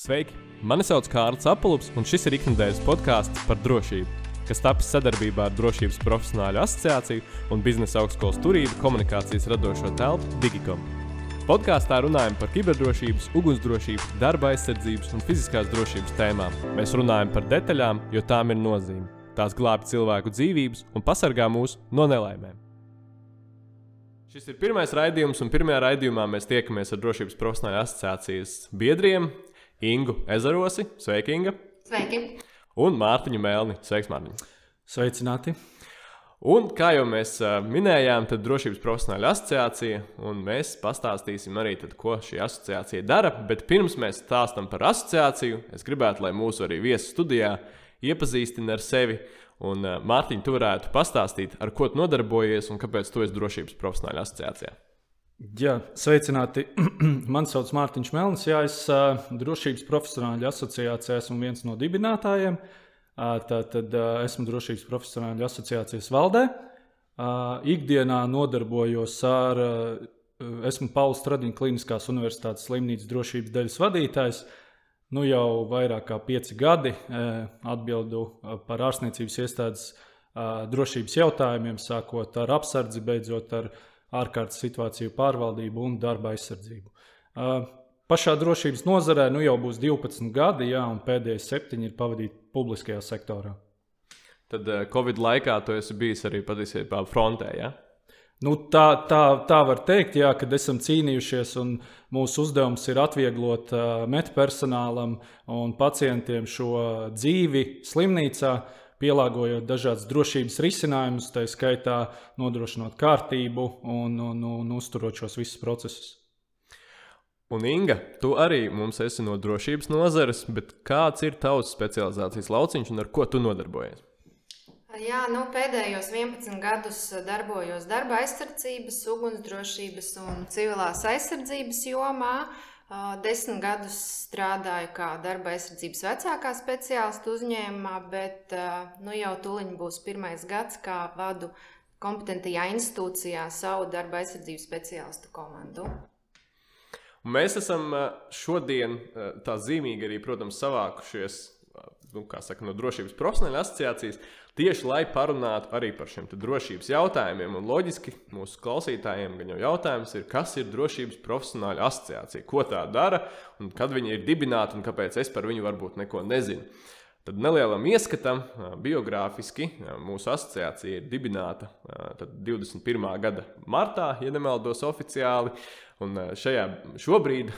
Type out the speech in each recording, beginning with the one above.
Sveiki! Mani sauc Kārlis Apelps, un šis ir ikdienas podkāsts par drošību, kas tapis sadarbībā ar Drošības profesionāļu asociāciju un biznesa augstskolas turību komunikācijas radošo telpu Digicom. Podkāstā runājam par kiberdrošības, ugunsdrošības, darba aizsardzības un fiziskās drošības tēmām. Mēs runājam par detaļām, jo tām ir nozīme. Tās glābj cilvēku dzīvības un pasargā mūs no nelaimēm. Šis ir pirmais raidījums, un pirmajā raidījumā mēs tiekamies ar Drošības profesionāļu asociācijas biedriem Ingu Ezerosi. Sveiki, Inga! Sveiki! Un Mārtiņu Melni. Sveiks, Mārtiņ! Sveicināti! Un, kā jau mēs minējām, tad Drošības profesionāla asociācija, un mēs pastāstīsim arī, tad, ko šī asociācija dara. Bet pirms mēs stāstām par asociāciju, es gribētu, lai mūsu arī viesu studijā iepazīstina ar sevi. Un, Mārtiņ, tu varētu pastāstīt, ar ko tu nodarbojies un kāpēc tu esi Drošības profesionāla asociācijā. Jā, sveicināti. Mani sauc Mārtiņš Melnis. Jā, es uh, Drošības profesionāļu asociācijā esmu viens no dibinātājiem. Uh, Tātad uh, esmu Drošības profesionāļu asociācijas valdē. Uh, ikdienā nodarbojos ar, uh, esmu Pauls Stradiņa Kliniskās Universitātes slimnīcas drošības daļas vadītājs. Nu jau vairāk kā pieci gadi uh, atbildu uh, par ārstniecības iestādes uh, drošības jautājumiem, sākot ar apsardzi, beidzot ar ārkārtas situāciju pārvaldību un darba aizsardzību. Pašā drošības nozarē nu jau būs 12 gadi, jā, un pēdējie septiņi ir pavadīti publiskajā sektorā. Tad Covid laikā tu esi bijis arī patiesībā frontē. Ja? Nu, tā, tā, tā var teikt, jā, kad esam cīnījušies, un mūsu uzdevums ir atvieglot uh, medpersonālam un pacientiem šo dzīvi slimnīcā, pielāgojot dažādas drošības risinājumus, tā skaitā nodrošinot kārtību un, un, un uzturot šos visus procesus. Un Inga, tu arī mums esi no drošības nozares, bet kāds ir tavs specializācijas lauciņš un ar ko tu nodarbojies? Jā, nu, pēdējos 11 gadus darbojos darba aizsardzības, ugunsdrošības un civilās aizsardzības jomā. Desmit gadus strādāju kā darba aizsardzības vecākā speciālista uzņēmumā, bet nu, jau tuliņ būs pirmais gads, kā vadu kompetentajā institūcijā savu darba aizsardzības speciālistu komandu. Mēs esam šodien tā zīmīgi arī, protams, savākušies nu, saka, no drošības profesionāla asociācijas, tieši lai parunātu arī par šiem drošības jautājumiem. Un loģiski mūsu klausītājiem gan jau jautājums ir, kas ir drošības profesionāla asociācija, ko tā dara un kad viņa ir dibināta un kāpēc es par viņu varbūt neko nezinu. Tad nelielam ieskatam, biogrāfiski mūsu asociācija ir dibināta 21. gada martā, ja nemaldos oficiāli. Un šajā šobrīd,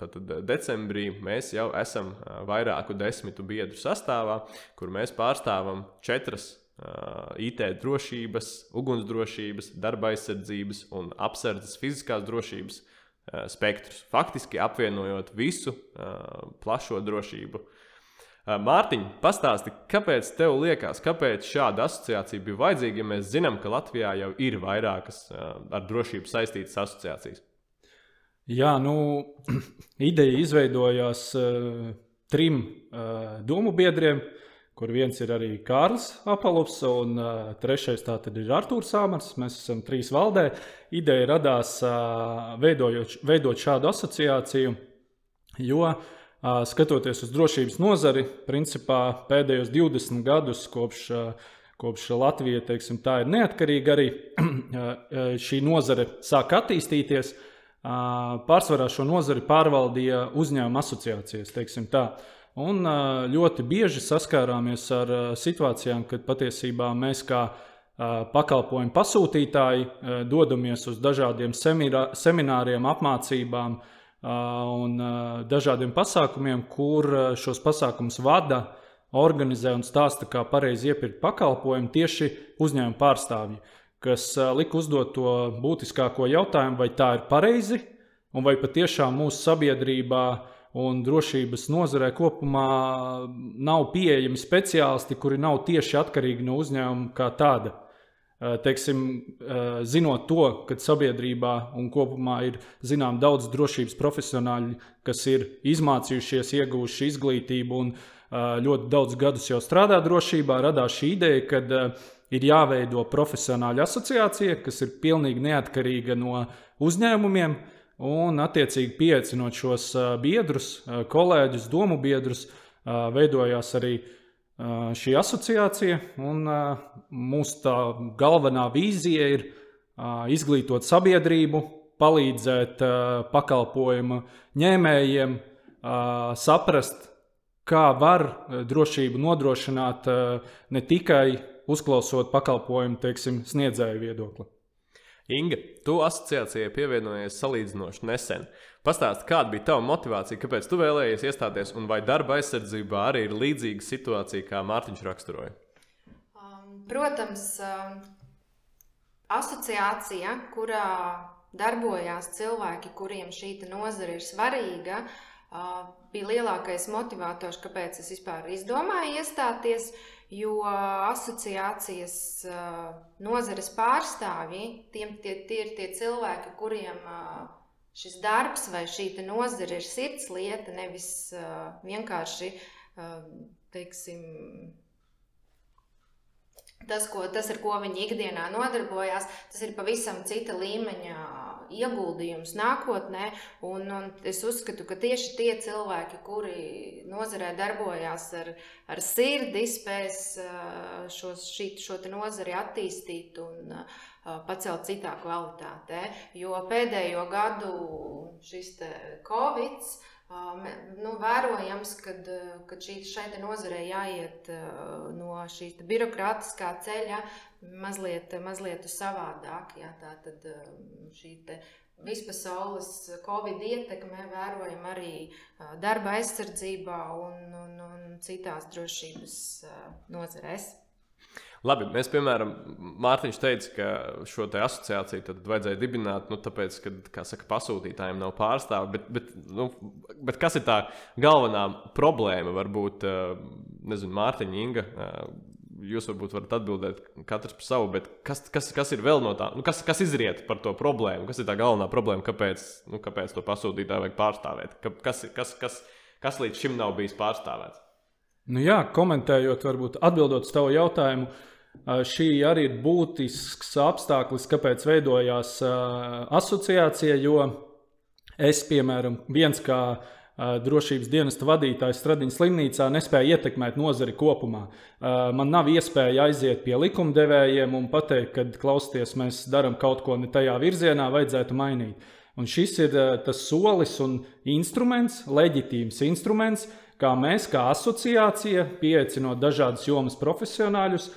tātad decembrī, mēs jau esam vairāku desmitu biedru sastāvā, kur mēs pārstāvam četras IT drošības, ugunsdrošības, darba aizsardzības un apsardzes fiziskās drošības spektrus. Faktiski apvienojot visu plašo drošību Mārtiņ, pastāsti, kāpēc tev liekas, kāpēc šāda asociācija bija vajadzīga, ja mēs zinām, ka Latvijā jau ir vairākas ar drošību saistītas asociācijas? Jā, nu, ideja izveidojās uh, trim uh, domu biedriem, kur viens ir arī Kārlis Apalovs, un uh, trešais ir Artūrs Sāmars. Mēs esam trīs valdē. Ideja radās uh, veidojot, veidot šādu asociāciju, jo uh, skatoties uz drošības nozari, principā pēdējos 20 gadus kopš, kopš Latvija teiksim, ir neatkarīga, arī šī nozare sāk attīstīties. Pārsvarā šo nozari pārvaldīja uzņēmuma asociācijas. Un ļoti bieži saskārāmies ar situācijām, kad patiesībā mēs kā pakalpojumu pasūtītāji dodamies uz dažādiem semināriem, apmācībām, uh, un dažādiem pasākumiem, kur šos pasākumus vada, organizē un stāsta, kā pareizi iepirkt pakalpojumu tieši uzņēmuma pārstāvji, kas lika uzdot to būtiskāko jautājumu, vai tā ir pareizi un vai patiešām mūsu sabiedrībā un drošības nozarē kopumā nav pieejami speciālisti, kuri nav tieši atkarīgi no uzņēmuma kā tāda. Eh, teiksim, eh, zinot to, ka sabiedrībā un kopumā ir zinām daudz drošības profesionāļu, kas ir izmācījušies, ieguvuši izglītību un eh, ļoti daudz gadus jau strādā drošībā, radās šī ideja, ka ir jāveido profesionāļa asociācija, kas ir pilnīgi neatkarīga no uzņēmumiem. un attiecīgi pieaicinot šos biedrus, kolēģus, domu biedrus, veidojās arī šī asociācija. Mūsu galvenā vīzija ir izglītot sabiedrību, palīdzēt pakalpojumu ņēmējiem saprast, kā var drošību nodrošināt ne tikai uzklausot pakalpojumu teiksim, sniedzēju viedokli. Inga, tu asociācijai pievienojies salīdzinoši nesen. Pastāsti, kāda bija tava motivācija, kāpēc tu vēlējies iestāties, un vai darba aizsardzībā arī ir līdzīga situācija, kā Mārtiņš raksturoja? Um, protams, um, asociācija, kurā darbojās cilvēki, kuriem šī nozare ir svarīga, uh, bija lielākais motivators, kāpēc es vispār izdomāju iestāties. Jo asociācijas uh, nozares pārstāvji, tiem, tie, tie ir tie cilvēki, kuriem uh, šis darbs vai šī nozare ir sirds lieta, nevis uh, vienkārši teiksim, tas, ko, tas, ar ko viņi ikdienā nodarbojās, tas ir pavisam cita līmeņa ieguldījums nākotnē. Un, un es uzskatu, ka tieši tie cilvēki, kuri nozarē darbojās ar, ar sirdi, spēs šo, šī, šo nozari attīstīt un pacelt citā kvalitātē. Jo pēdējo gadu šis Covid nu, vērojams, ka šī, šai nozarei jāiet no šīs birokrātiskā ceļa mazliet, mazliet savādāk. Jā, tā tad šī vispasaules covid ietekme vērojam arī darba aizsardzībā un, un, un citās drošības nozarēs. Labi, mēs, piemēram, Mārtiņš teica, ka šo asociāciju tad vajadzēja dibināt, nu, tāpēc, ka, kā saka, pasūtītājiem nav pārstāvi. Bet, bet, nu, bet kas ir tā galvenā problēma? Varbūt, nezinu, Mārtiņa, Inga, jūs varbūt varat atbildēt katrs par savu, bet kas, kas, kas ir vēl no tā? Nu, kas, kas izriet par to problēmu? Kas ir tā galvenā problēma, kāpēc, nu, kāpēc to pasūtītāju vajag pārstāvēt? Kas, kas, kas, kas līdz šim nav bijis pārstāvēts? Nu jā, komentējot, varbūt atbildot uz tavu jautājumu, Šī arī ir būtisks apstākļus, kāpēc veidojās asociācija. Jo es, piemēram, viens kā drošības dienesta vadītājs Stradiņas slimnīcā nespēja ietekmēt nozari kopumā. Man nav iespēja aiziet pie likumdevējiem un pateikt, ka klausieties, mēs darām kaut ko ne tajā virzienā, vajadzētu mainīt. Un šis ir tas solis un instruments, leģitīms instruments, kā mēs, kā asociācija, pieaicinot dažādas jomas profesionāļus,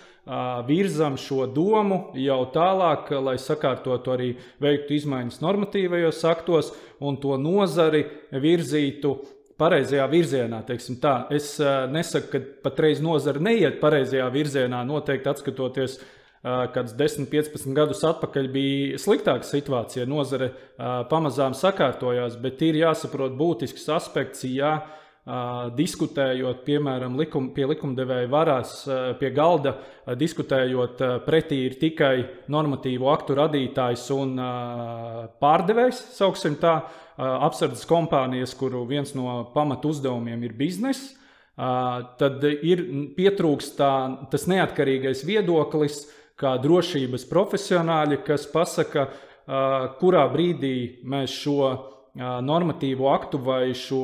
virzam šo domu jau tālāk, lai sakārtotu arī veiktu izmaiņas normatīvajos aktos un to nozari virzītu pareizajā virzienā. Es nesaku, ka patreiz nozara neiet pareizajā virzienā. Noteikti atskatoties kāds 10, 15 gadus atpakaļ bija sliktāka situācija. Nozare pamazām sakārtojās, bet ir jāsaprot būtisks aspekts. Jā, diskutējot, piemēram, likum, pie likumdevēja varās, pie galda, diskutējot pretī ir tikai normatīvu aktu radītājs un pārdevējs, sauksim tā, apsardzes kompānijas, kuru viens no pamatu uzdevumiem ir biznesa. Tad ir pietrūkst tā, tas neatkarīgais viedoklis, kā drošības profesionāļi, kas pasaka, kurā brīdī mēs šo normatīvo aktu vai šo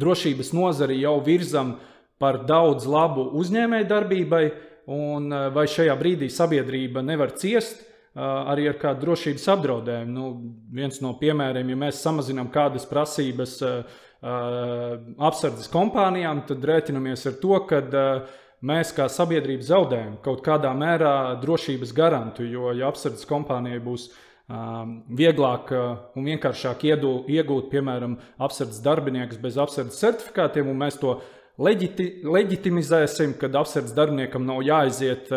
drošības nozari jau virzam par daudz labu uzņēmēju darbībai, un eh, vai šajā brīdī sabiedrība nevar ciest eh, arī ar kādu drošības apdraudējumu. Nu, viens no piemēriem, ja mēs samazinām kādas prasības eh, apsardzes kompānijām, tad rēķinamies ar to, ka mēs kā sabiedrība zaudējam kaut kādā mērā drošības garantu, jo ja apsardzes kompānijai būs vieglāk un vienkāršāk iegūt, piemēram, apsardzes darbiniekus bez apsardzes certifikātiem, un mēs to leģiti, leģitimizēsim, kad apsardzes darbiniekam nav jāiziet,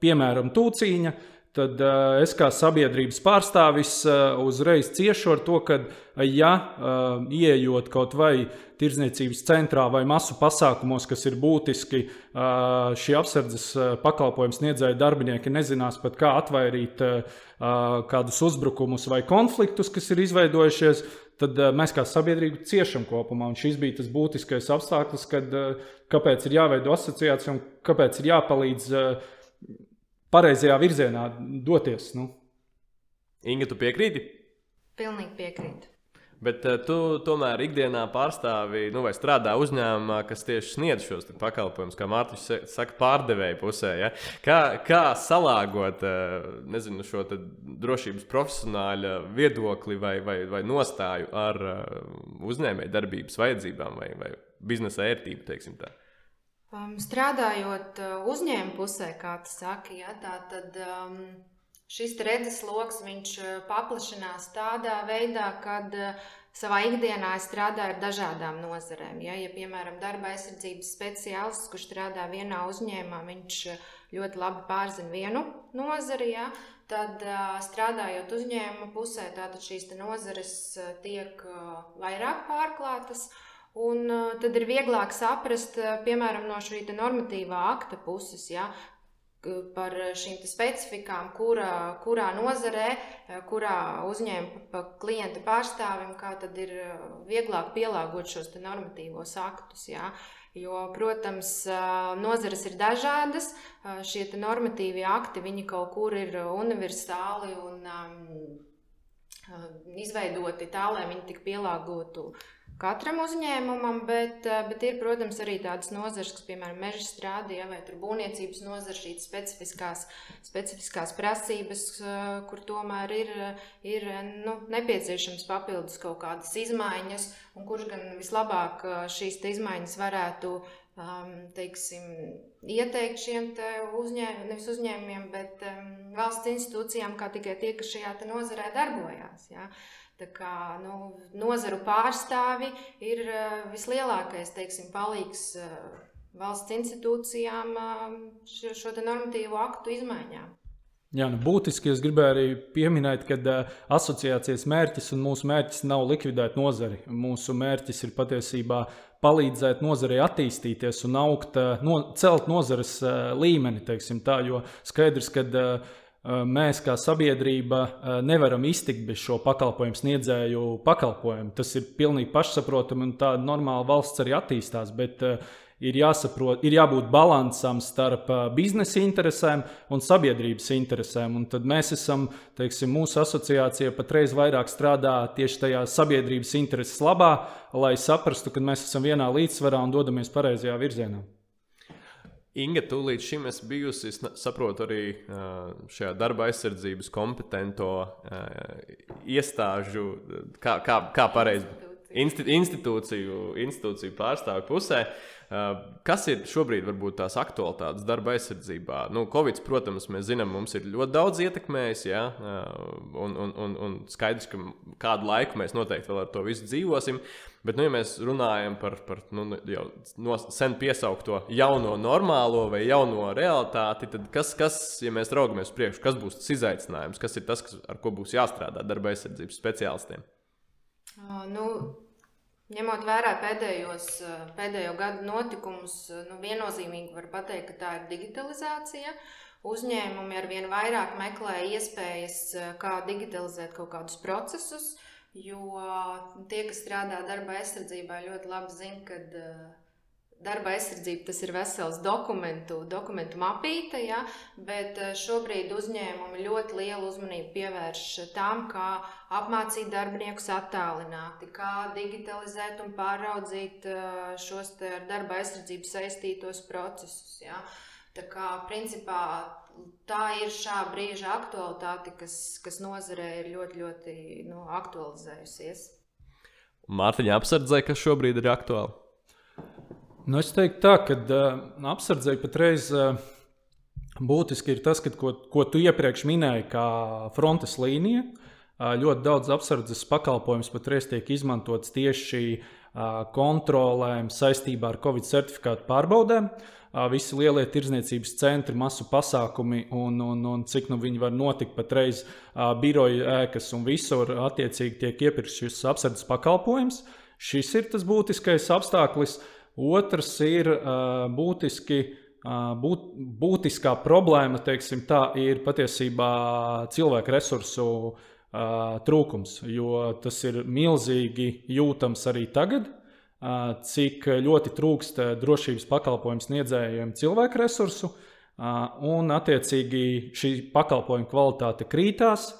piemēram, tūciņa tad uh, es kā sabiedrības pārstāvis uh, uzreiz ciešu ar to, ka, ja uh, ieejot kaut vai tirdzniecības centrā vai masu pasākumos, kas ir būtiski, uh, šie apsardzes uh, pakalpojumu sniedzēji darbinieki nezinās pat kā atvairīt uh, kādus uzbrukumus vai konfliktus, kas ir izveidojušies, tad mēs kā sabiedrība ciešam kopumā. Un šis bija tas būtiskais apstākļus, kad, kāpēc ir jāveido asociācija un kāpēc ir jāpalīdz uh, pareizajā virzienā doties. Nu. Inga, tu piekrīti? Pilnīgi piekrītu. Bet uh, tu tomēr ikdienā pārstāvi nu, vai strādā uzņēmumā, kas tieši sniedz šos pakalpojumus, kā Mārtiņš saka, pārdevēja pusē. Ja? Kā, kā salāgot uh, nezinu, šo drošības profesionāļa viedokli vai, vai, vai nostāju ar uh, uzņēmēju darbības vajadzībām vai, vai biznesa ērtību? Um, strādājot uzņēmuma pusē, kā tu saki, ja, tā tad. Um, Šis redzes lokus eh, paplašinās tādā veidā, ka eh, savā ikdienā es strādāju ar dažādām nozarēm. Ja, ja piemēram, darba aizsardzības speciālists, kurš strādā vienā uzņēmumā, viņš eh, ļoti labi pārzina vienu nozari, ja, tad strādājot uzņēmuma pusē, tātad šīs nozares tiek vairāk pārklātas. Un tad ir vieglāk saprast, piemēram, no šī normatīvā akta puses, ja, par šīm specifikām, kurā, kurā nozarē, kurā uzņēmuma klienta pārstāvim, kā tad ir vieglāk pielāgot šos normatīvos aktus. Jā. Jo, protams, nozares ir dažādas. Šie normatīvie akti, viņi kaut kur ir universāli un um, izveidoti tā, lai viņi tik pielāgotu uh, katram uzņēmumam, bet, eh, bet ir, protams, arī tādas nozares, kas, piemēram, meža strādā, ja, vai būvniecības nozara, šīs specifiskās, specifiskās prasības, eh, kur tomēr ir, ir nu, nepieciešams papildus kaut kādas izmaiņas, un kurš gan vislabāk eh, šīs izmaiņas varētu um, teiksim, ieteikt šiem uzņēmumiem, nevis uzņēmumiem, bet um, valsts institūcijām, kā tikai tie, kas šajā nozarē darbojās. Ja. Uh, Tā kā nu, nozaru pārstāvi ir uh, vislielākais teiksim, palīgs uh, valsts institūcijām uh, šo, šo normatīvo aktu izmaiņām. Jā, nu, būtiski es gribēju arī pieminēt, ka uh, asociācijas mērķis un mūsu mērķis nav likvidēt nozari. Mūsu mērķis ir patiesībā palīdzēt nozarei attīstīties un augt, uh, no, celt nozares uh, līmeni. Tā, jo skaidrs, ka uh, mēs kā sabiedrība nevaram iztikt bez šo pakalpojumu sniedzēju pakalpojumu. Tas ir pilnīgi pašsaprotami un tā normāli valsts arī attīstās. Bet, Ir, jāsaprot, ir jābūt līdzsvaram starp biznesa interesēm un sabiedrības interesēm. Un tad mēs esam, teiksim, mūsu asociācija patreiz vairāk strādā tieši tajā sabiedrības intereses labā, lai saprastu, ka mēs esam vienā līdzsvarā un dodamies pareizajā virzienā. Inga, tu līdz šim esi bijusi, es saprotu, arī šajā darba aizsardzības kompetento iestāžu, kā, kā, kā pareizi institūciju, institūciju pārstāvju pusē. Kas ir šobrīd varbūt tās aktualitātes darba aizsardzībā? Nu, Covid, protams, mēs zinām, mums ir ļoti daudz ietekmējis, ja? un, un, un, un skaidrs, ka kādu laiku mēs noteikti vēl ar to visu dzīvosim. Bet, nu, ja mēs runājam par, par nu, nu, jau no sen piesaukto jauno normālo vai jauno realitāti, tad kas, kas ja mēs raugamies priekšu, kas būs tas izaicinājums, kas ir tas, kas, ar ko būs jāstrādā darba aizsardzības speciālistiem? Uh, nu, ņemot vērā pēdējos, pēdējo gadu notikumus, nu, viennozīmīgi var teikt, ka tā ir digitalizācija. Uzņēmumi ar vien vairāk meklē iespējas, kā digitalizēt kaut kādus procesus. Jo tie, kas strādā darba aizsardzībā, ļoti labi zina, ka darba aizsardzība tas ir vesels dokumentu, dokumentu mapīte, ja, bet šobrīd uzņēmumi ļoti lielu uzmanību pievērš tam, kā apmācīt darbiniekus attālināti, kā digitalizēt un pāraudzīt šos ar darba aizsardzību saistītos procesus. Ja. Tā kā principā tā ir šā brīža aktualitāte, kas, kas nozarē ir ļoti, ļoti nu, aktualizējusies. Mārtiņa apsardzē, kas šobrīd ir aktuāli? Nu, es teiktu, tā, ka uh, apsardzē patreiz uh, būtiski ir tas, ka, ko, ko tu iepriekš minēji, kā frontes līnija. Uh, ļoti daudz apsardzes pakalpojums patreiz tiek izmantots tieši uh, kontrolēm saistībā ar Covid certifikātu pārbaudēm. Uh, visi lielie tirdzniecības centri, masu pasākumi un, un, un cik nu viņi var notikt patreiz biroja ēkas un visur attiecīgi tiek iepirkts šis apsardzes pakalpojums. Šis ir tas būtiskais apstākļus. Otrs ir būtiski. Būt, būtiskā problēma teiksim, tā, ir patiesībā cilvēku resursu trūkums, jo tas ir milzīgi jūtams arī tagad. Cik ļoti trūkst drošības pakalpojumu sniedzējiem cilvēku resursu, un attiecīgi šī pakalpojuma kvalitāte krītās,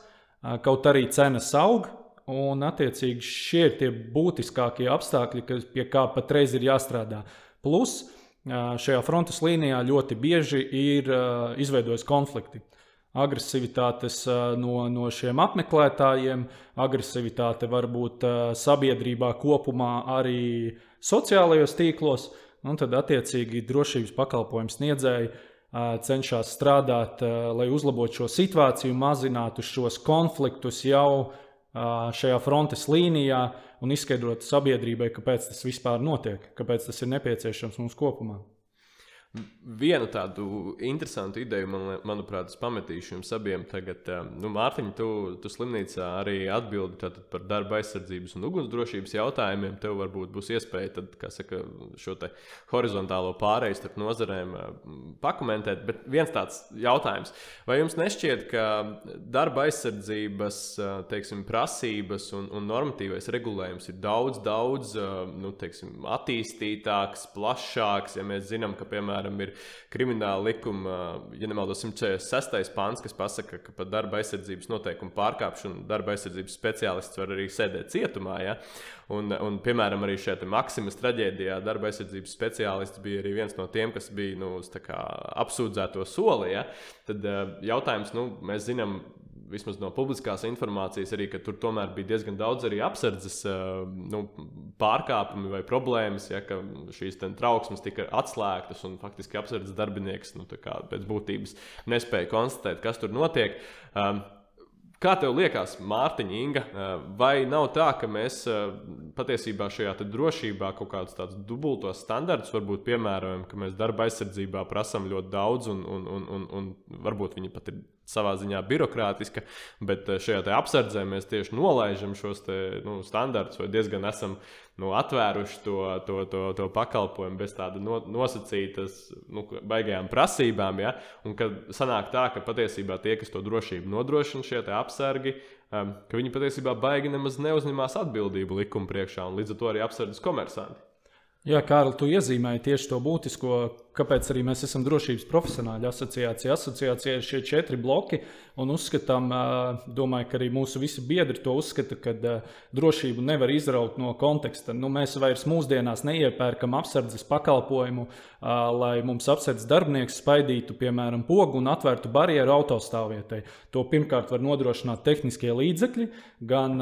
kaut arī cenas aug. Un attiecīgi šie ir tie būtiskākie apstākļi, kas, pie kā patreiz ir jāstrādā. Plus šajā frontes līnijā ļoti bieži ir izveidojis konflikti. Agresivitātes no, no šiem apmeklētājiem, agresivitāte var būt sabiedrībā kopumā, arī sociālajos tīklos, un tad attiecīgi drošības pakalpojumu sniedzēji cenšas strādāt, lai uzlabotu šo situāciju, mazinātu šos konfliktus jau šajā frontes līnijā un izskaidrotu sabiedrībai, kāpēc tas vispār notiek, kāpēc tas ir nepieciešams mums kopumā. Vienu tādu interesantu ideju, man, manuprāt, es pametīšu jums abiem. Tagad, um, nu, Mārtiņ, tu, tu slimnīcā arī atbildi par darba aizsardzības un ugunsdrošības jautājumiem. Tev varbūt būs iespēja tad, saka, šo horizontālo pāreju starp nozarēm um, pakomentēt. Bet viens tāds jautājums. Vai jums nešķiet, ka darba aizsardzības uh, teiksim, prasības un, un normatīvais regulējums ir daudz, daudz nu, teiksim, attīstītāks, plašāks, ja mēs zinām, ka, piemēram, piemēram, ir krimināla likuma, ja nemaldos, 146. pāns, kas pasaka, ka par darba aizsardzības noteikumu pārkāpšanu darba aizsardzības speciālists var arī sēdēt cietumā. Ja? Un, un, piemēram, arī šajā Maksimas traģēdijā darba aizsardzības speciālists bija arī viens no tiem, kas bija nu, kā, apsūdzēto soli. Ja? Tad jautājums, nu, mēs zinām, vismaz no publiskās informācijas, arī, tur tomēr bija diezgan daudz arī apsardzes nu, pārkāpumi vai problēmas, ja šīs trauksmes tika atslēgtas un faktiski apsardzes darbinieks nu, pēc būtības nespēja konstatēt, kas tur notiek. Kā tev liekas, Mārtiņa, Inga, vai nav tā, ka mēs patiesībā šajā drošībā kaut kādus tādus dubultos standartus varbūt piemērojam, ka mēs darba aizsardzībā prasām ļoti daudz, un, un, un, un, un varbūt viņi pat ir savā ziņā birokrātiska, bet eh, šajā apsardzē mēs tieši nolaižam šos te, nu, standartus, vai diezgan esam nu, atvēruši to, to, to, to pakalpojumu bez tāda no, nosacītas, nu, baigajām prasībām. Ja? Un kad sanāk tā, ka patiesībā tie, kas to drošību nodrošina, šie apsargi, um, ka viņi patiesībā baigi nemaz neuzņemās atbildību likuma priekšā, un līdz ar to arī apsardzes komersanti. Jā, Kārl, tu iezīmēji tieši to būtisko, kāpēc arī mēs esam drošības profesionāļu asociācija. Asociācija ir šie četri bloki, un uzskatām, domāju, ka arī mūsu visi biedri to uzskata, ka drošību nevar izraut no konteksta. Nu, mēs vairs mūsdienās neiepērkam apsardzes pakalpojumu, lai mums apsardzes darbinieks spaidītu, piemēram, pogu un atvērtu barjeru autostāvvietai. To pirmkārt var nodrošināt tehniskie līdzekļi, gan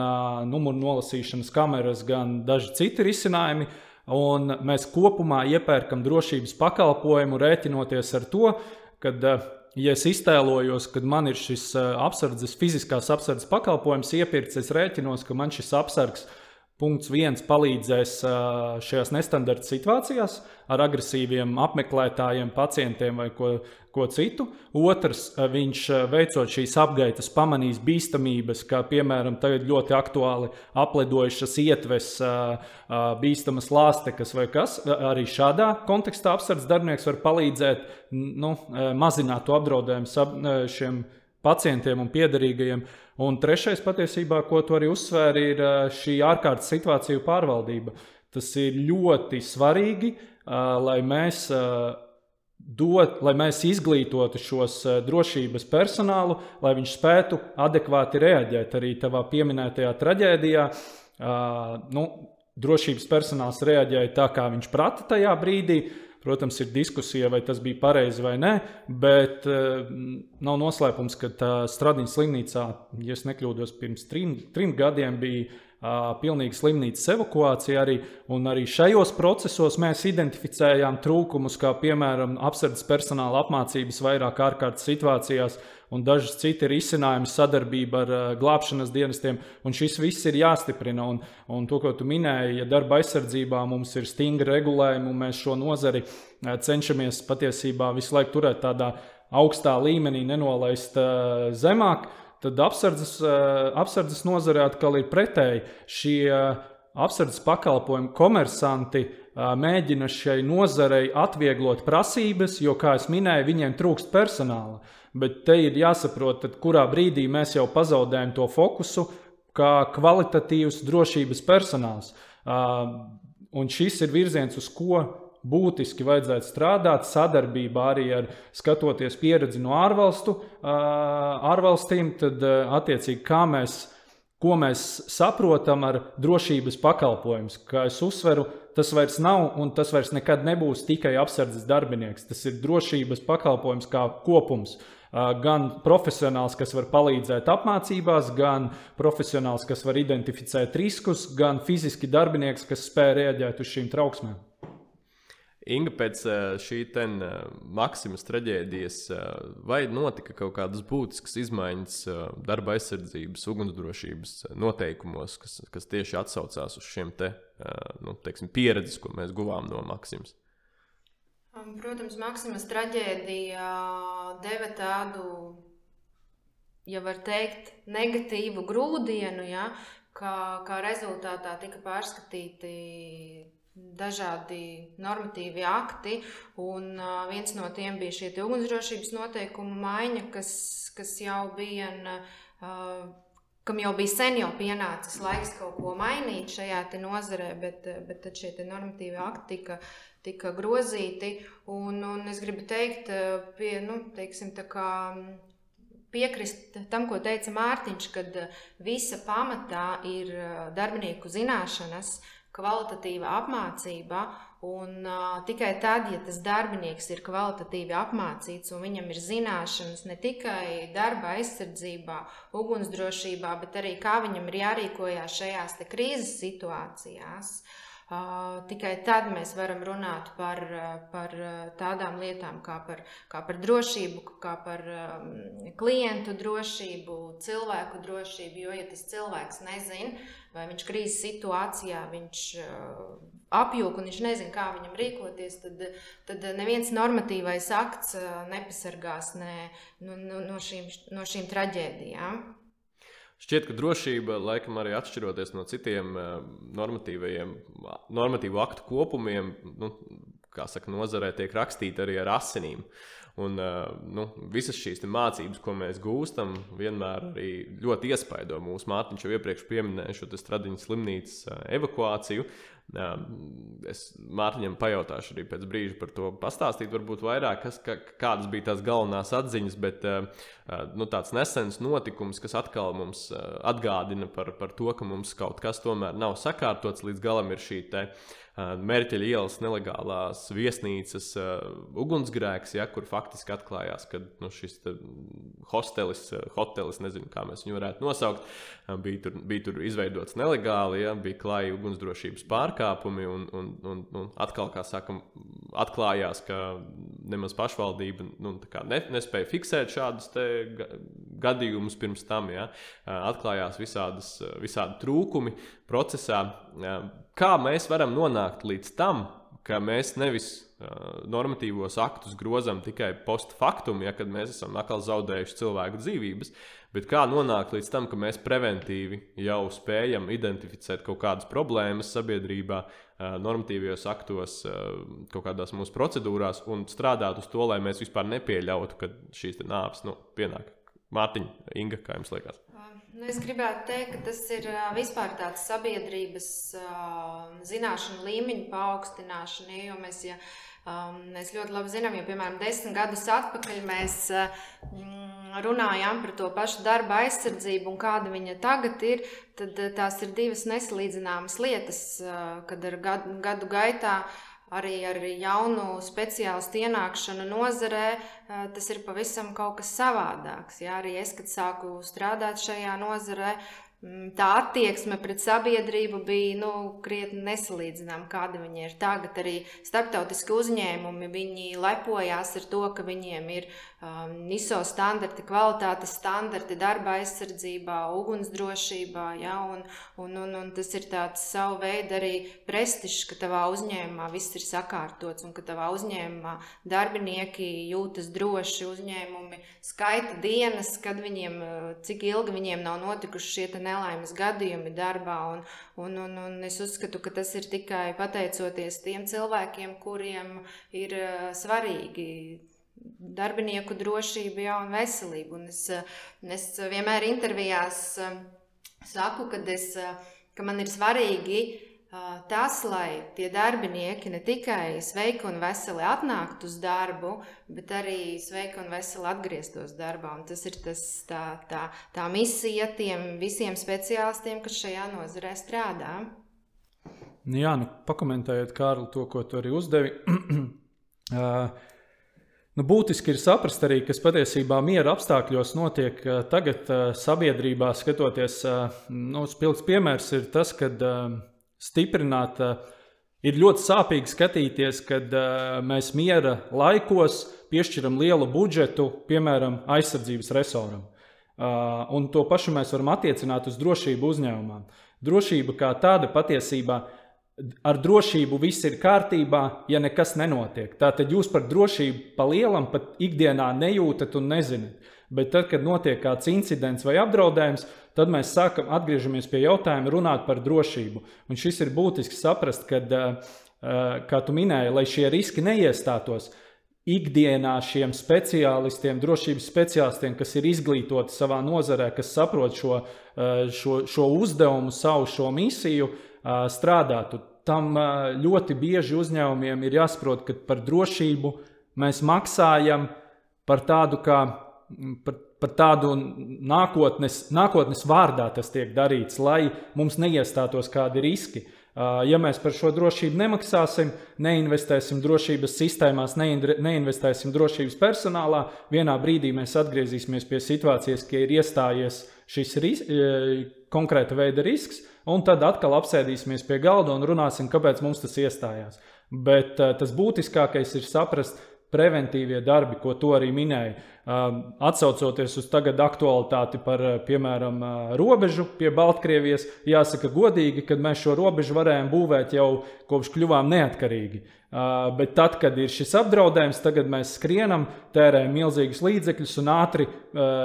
numuru nolasīšanas kameras, gan daži citi risinājumi. Un mēs kopumā iepērkam drošības pakalpojumu, rēķinoties ar to, ka, eh, ja es iztēlojos, ka man ir šis eh, apsardzes, fiziskās apsardzes pakalpojums iepirkts, es rēķinos, ka man šis apsargs punkts viens palīdzēs šajās nestandarta situācijās ar agresīviem apmeklētājiem, pacientiem vai ko ko citu. Otrs, viņš veicot šīs apgaitas, pamanīs bīstamības, kā piemēram tagad ļoti aktuāli aplidojušas ietves, bīstamas lāstekas vai kas. Arī šādā kontekstā apsardzes darbinieks var palīdzēt nu, mazināt apdraudējumu šiem pacientiem un piederīgajiem. Un trešais, patiesībā, ko tu arī uzsvēri, ir šī ārkārtas situāciju pārvaldība. Tas ir ļoti svarīgi, lai mēs dot, lai mēs izglītotu šos eh, drošības personālu, lai viņš spētu adekvāti reaģēt arī tavā pieminētajā traģēdijā. Uh, nu, drošības personāls reaģēja tā, kā viņš prata tajā brīdī. Protams, ir diskusija, vai tas bija pareizi vai nē, bet uh, nav noslēpums, ka Stradiņas slimnīcā, ja nekļūdos, pirms trim, trim gadiem bija pilnīgi slimnīcas evakuācija arī, arī šajos procesos mēs identificējām trūkumus, kā piemēram apsardzes personāla apmācības vairāk ārkārtas situācijās un dažas citi risinājumi sadarbība ar uh, glābšanas dienestiem, šis viss ir jāstiprina. Un, un to, ko tu minēji, ja darba aizsardzībā mums ir stingri regulējumi, un mēs šo nozari uh, cenšamies patiesībā visu laiku turēt tādā augstā līmenī, nenolaist uh, zemāk. Uh, Tad apsardzes, eh, apsardzes nozarē atkal ir pretēji. Šie eh, apsardzes pakalpojumu komersanti eh, mēģina šai nozarei atvieglot prasības, jo, kā jau minēju, viņiem trūkst personāla. Bet te ir jāsaprot, kurā brīdī mēs jau pazaudējam to fokusu, kā kvalitatīvs drošības personāls. Un šis ir virziens, uz ko būtiski vajadzētu strādāt sadarbībā arī ar skatoties pieredzi no ārvalstu, ārvalstīm, tad attiecīgi kā mēs ko mēs saprotam ar drošības pakalpojumu. Kā es uzsveru, tas vairs nav un tas vairs nekad nebūs tikai apsardzes darbinieks. Tas ir drošības pakalpojums kā kopums. Gan profesionāls, kas var palīdzēt apmācībās, gan profesionāls, kas var identificēt riskus, gan fiziski darbinieks, kas spēj reaģēt uz šīm trauksmēm. Inga, pēc šī ten Maksimas traģēdijas, vai notika kaut kādas būtiskas izmaiņas darba aizsardzības, ugunsdrošības noteikumos, kas, kas tieši atsaucās uz šiem te, nu, teiksim, pieredzes, ko mēs guvām no Maksimas? Um, protams, Maksimas traģēdija deva tādu, ja var teikt, negatīvu grūdienu, ja, kā, kā rezultātā tika pārskatīti dažādi normatīvi akti, un uh, viens no tiem bija šie ugunsdrošības noteikumu maiņa, kas, kas jau bija. Uh, kam jau bija sen jau pienācis laiks kaut ko mainīt šajā nozarē, bet, bet šie normatīvi akti tika, tika grozīti. Un, un es gribu teikt, pie, nu, teiksim, kā, piekrist tam, ko teica Mārtiņš, kad visa pamatā ir darbinieku zināšanas, kvalitatīva apmācība. Un, uh, tikai tad, ja tas darbinieks ir kvalitatīvi apmācīts un viņam ir zināšanas ne tikai darba aizsardzībā, ugunsdrošībā, bet arī kā viņam ir jārīkojas šajās krīzes situācijās, Uh, tikai tad mēs varam runāt par, par tādām lietām kā par, kā par drošību, kā par klientu drošību, cilvēku drošību. Jo, ja tas cilvēks nezina, vai viņš krīzes situācijā viņš apjūka un viņš nezina, kā viņam rīkoties, tad, tad neviens normatīvais akts nepasargās ne, no, no, no, šīm, no šīm traģēdijām. Šķiet, ka drošība, laikam, arī atšķiroties no citiem eh, normatīvu aktu kopumiem, nu, kā saka, nozarē tiek rakstīta arī ar asinīm. Un eh, nu, visas šīs mācības, ko mēs gūstam, vienmēr arī ļoti iespaido mūsu mātiņu. Jau iepriekš minēju šo Stradiņas slimnīcas eh, evakuāciju. Es Mārtiņam pajautāšu arī pēc brīža par to pastāstīt, varbūt vairāk, kas, ka, kādas bija tās galvenās atziņas, bet nu, tāds nesens notikums, kas atkal mums atgādina par, par to, ka mums kaut kas tomēr nav sakārtots. Līdz galam, ir šī te, uh, Mērķeļa ielas nelegālās viesnīcas ugunsgrēks, ja, kur faktiski atklājās, ka nu, šis hostelis, hotelis, nezinu, kā mēs viņu varētu nosaukt, bija tur, bija tur izveidots nelegāli, ja, bija klāji ugunsdrošības pārkāpumi, un, un, un, un atkal, kā sakam, atklājās, ka nemaz pašvaldība nu, ne, nespēja fiksēt šādus gadījumus pirms tam, ja, atklājās visādas, visādi trūkumi procesā. Kā mēs varam nonākt līdz tam, ka mēs nevis normatīvos aktus grozam tikai post factum, ja kad mēs esam atkal zaudējuši cilvēku dzīvības, bet kā nonākt līdz tam, ka mēs preventīvi jau spējam identificēt kaut kādas problēmas sabiedrībā, normatīvajos aktos, kaut kādās mūsu procedūrās un strādāt uz to, lai mēs vispār nepieļautu, ka šīs nāves nu, pienāk. Mārtiņa, Inga, kā jums liekas? Nu, es gribētu teikt, ka tas ir vispār tāds sabiedrības zināšanu līmeņa paaugstināšana. Jo mēs, ja, mēs ļoti labi zinām, jo piemēram desmit gadus atpakaļ mēs uh, runājām par to pašu darba aizsardzību un kāda viņa tagad ir, tad tās ir divas nesalīdzināmas lietas, kad ar gadu, gadu gaitā arī ar jaunu speciālistu ienākšanu nozarē, eh, tas ir pavisam kaut kas savādāks. Jā, arī es, kad sāku strādāt šajā nozarē, Mm, tā attieksme pret sabiedrību bija nu, krietni nesalīdzināma, kāda viņa ir tagad. Arī starptautiski uzņēmumi lepojās ar to, ka viņiem ir um, ISO standarti, kvalitātes standarti darba aizsardzībā, ugunsdrošībā. Ja, un, un, un, un tas ir tāds savu veidu arī prestižs, ka tavā uzņēmumā viss ir sakārtots un ka tavā uzņēmumā darbinieki jūtas droši. Uzņēmumi skaita dienas, kad viņiem, cik ilgi viņiem nav notikuši šie nelaimes gadījumi darbā. Un, un, un, un es uzskatu, ka tas ir tikai pateicoties tiem cilvēkiem, kuriem ir eh, svarīgi darbinieku drošība ja, un veselība. Un es, es vienmēr intervijās eh, saku, es, ka man ir svarīgi tas, lai tie darbinieki ne tikai sveiki un veseli atnāktu uz darbu, bet arī sveiki un veseli atgrieztos darbā. Un tas ir tas, tā, tā, tā misija tiem visiem speciālistiem, kas šajā nozarē strādā. Nu jā, nu, pakomentējot, Kārli, to, ko tu arī uzdevi. uh, Nu, būtiski ir saprast arī, kas patiesībā miera apstākļos notiek tagad sabiedrībā. Skatoties, nu, spilgts piemērs ir tas, kad stiprināt. Ir ļoti sāpīgi skatīties, kad mēs miera laikos piešķiram lielu budžetu, piemēram, aizsardzības resoram. Un to pašu mēs varam attiecināt uz drošību uzņēmumā. Drošība kā tāda patiesībā ar drošību viss ir kārtībā, ja nekas nenotiek. Tātad jūs par drošību pa lielam pat ikdienā nejūtat un nezināt. Bet tad, kad notiek kāds incidents vai apdraudējums, tad mēs sākam atgriežamies pie jautājuma runāt par drošību. Un šis ir būtiski saprast, kad, kā tu minēji, lai šie riski neiestātos, ikdienā šiem speciālistiem, drošības speciālistiem, kas ir izglītoti savā nozarē, kas saprot šo, šo, šo uzdevumu, savu šo misiju, strādātu. Tam ļoti bieži uzņēmumiem ir jāsaprot, ka par drošību mēs maksājam par tādu kā par, par tādu nākotnes, nākotnes vārdā tas tiek darīts, lai mums neiestātos kādi riski. Ja mēs par šo drošību nemaksāsim, neinvestēsim drošības sistēmās, neinvestēsim drošības personālā, vienā brīdī mēs atgriezīsimies pie situācijas, ka ir iestājies šis ris konkrēta veida risks, un tad atkal apsēdīsimies pie galda un runāsim, kāpēc mums tas iestājās. Bet tas būtiskākais ir saprast, preventīvie darbi, ko tu arī minēji. Atcaucoties uz tagad aktualitāti par, piemēram, robežu pie Baltkrievijas, jāsaka godīgi, ka mēs šo robežu varējām būvēt jau kopš kļuvām neatkarīgi. Bet tad, kad ir šis apdraudējums, tagad mēs skrienam, tērējam milzīgus līdzekļus un ātri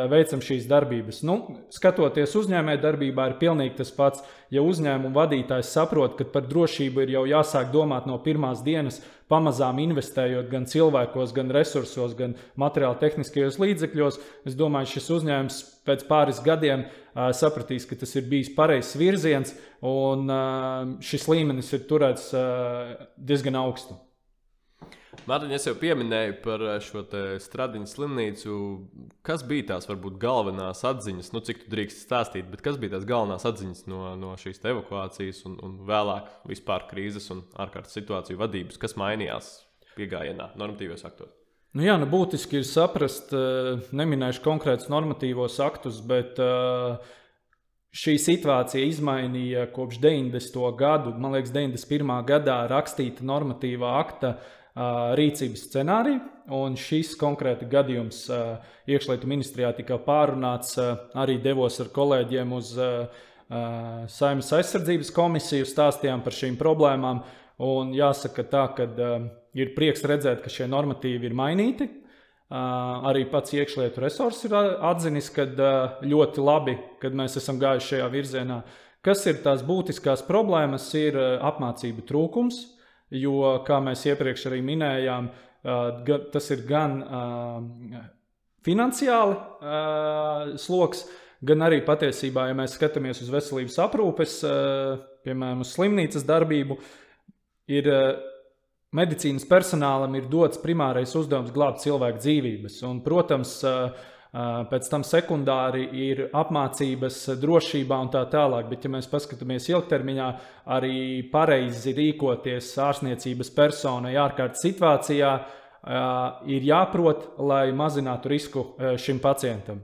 veicam šīs darbības. Nu, skatoties uzņēmē darbībā, ir pilnīgi tas pats. Ja uzņēmuma vadītājs saprot, ka par drošību ir jau jāsāk domāt no pirmās dienas, pamazām investējot gan cilvēkos, gan resursos, gan materiāli tehniskajos līdzekļos, es domāju, šis uzņēmums pēc pāris gadiem uh, sapratīs, ka tas ir bijis pareizs virziens un uh, šis līmenis ir turēts uh, diezgan augstu. Mārtiņ, es jau pieminēju par šo stradiņu slimnīcu. Kas bija tās varbūt galvenās atziņas, nu, cik tu drīkst stāstīt, bet kas bija tās galvenās atziņas no, no šīs evakuācijas un, un vēlāk vispār krīzes un ārkārtas situāciju vadības, kas mainījās piegājienā, normatīvos aktos? Nu jā, nu būtiski ir saprast, neminēšu konkrētus normatīvos aktus, bet šī situācija izmainīja kopš 90. gadu, man liekas, 91. gadā rakstīta normatīvā akta rīcības scenāriju. Un šis konkrēti gadījums iekšlietu ministrijā tika pārunāts. Arī devos ar kolēģiem uz Saimnes aizsardzības komisiju, stāstījām par šīm problēmām. Un jāsaka tā, ka ir prieks redzēt, ka šie normatīvi ir mainīti. Arī pats iekšlietu resurs ir atzinis, ka ļoti labi, kad mēs esam gājuši šajā virzienā. Kas ir tās būtiskās problēmas, ir apmācību trūkums jo, kā mēs iepriekš arī minējām, tas ir gan finansiāli sloks, gan arī patiesībā, ja mēs skatāmies uz veselības aprūpes, piemēram, uz slimnīcas darbību, ir medicīnas personālam ir dots primārais uzdevums glābt cilvēku dzīvības. Un, protams, uh, Pēc tam sekundāri ir apmācības drošībā un tā tālāk. Bet, ja mēs paskatāmies ilgtermiņā, arī pareizi rīkoties ārstniecības personai ārkārtas situācijā, ir jāprot, lai mazinātu risku šim pacientam.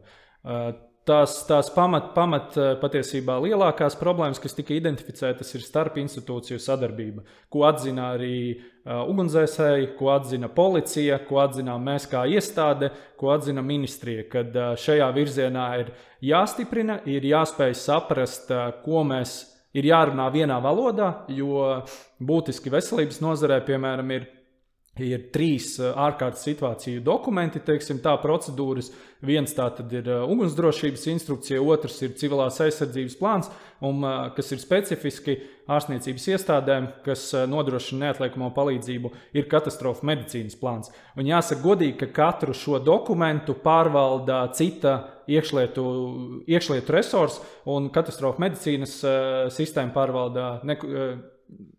Tās, tās pamat, pamat eh, patiesībā lielākās problēmas, kas tika identificētas, ir starp institūciju sadarbība, ko atzina arī uh, ugunsdzēsēji, ko atzina policija, ko atzinām mēs kā iestāde, ko atzina ministrija. Kad uh, šajā virzienā ir jāstiprina, ir jāspēj saprast, uh, ko mēs ir jārunā vienā valodā, jo būtiski veselības nozarē, piemēram, ir ir trīs eh, ārkārtas situāciju dokumenti, teiksim, tā procedūras. Viens tā ir eh, ugunsdrošības instrukcija, otrs ir civilās aizsardzības plāns, un, eh, kas ir specifiski ārstniecības iestādēm, kas nodrošina neatliekamo palīdzību, ir katastrofa medicīnas plāns. Un jāsaka godīgi, ka katru šo dokumentu pārvalda cita iekšlietu, iekšlietu resursi, un katastrofa medicīnas sistēma pārvalda ne,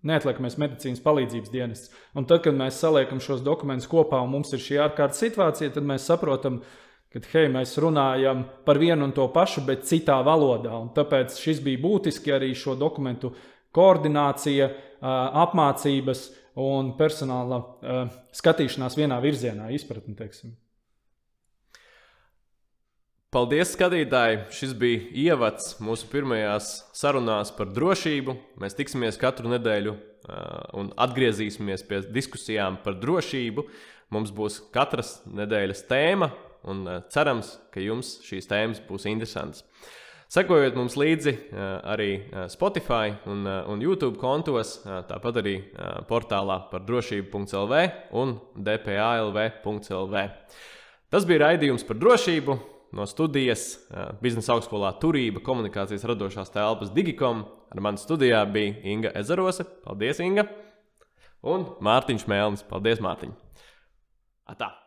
neatliekamais medicīnas palīdzības dienests. Un tad, kad mēs saliekam šos dokumentus kopā un mums ir šī ārkārtas situācija, tad mēs saprotam, ka hei, mēs runājam par vienu un to pašu, bet citā valodā. Un tāpēc šis bija būtiski arī šo dokumentu koordinācija, apmācības un personāla skatīšanās vienā virzienā, izpratni. Teiksim. Paldies, skatītāji! Šis bija ievads mūsu pirmajās sarunās par drošību. Mēs tiksimies katru nedēļu un atgriezīsimies pie diskusijām par drošību. Mums būs katras nedēļas tēma, un cerams, ka jums šīs tēmas būs interesantas. Sekojiet mums līdzi arī Spotify un, un YouTube kontos, tāpat arī portālā par drošību.lv un dpalv.lv. Tas bija raidījums par drošību no studijas biznesa augstskolā Turība, komunikācijas radošās telpas Digikom. Ar mani studijā bija Inga Ezerose. Paldies, Inga! Un Mārtiņš Mēlnis. Paldies, Mārtiņ! Atā!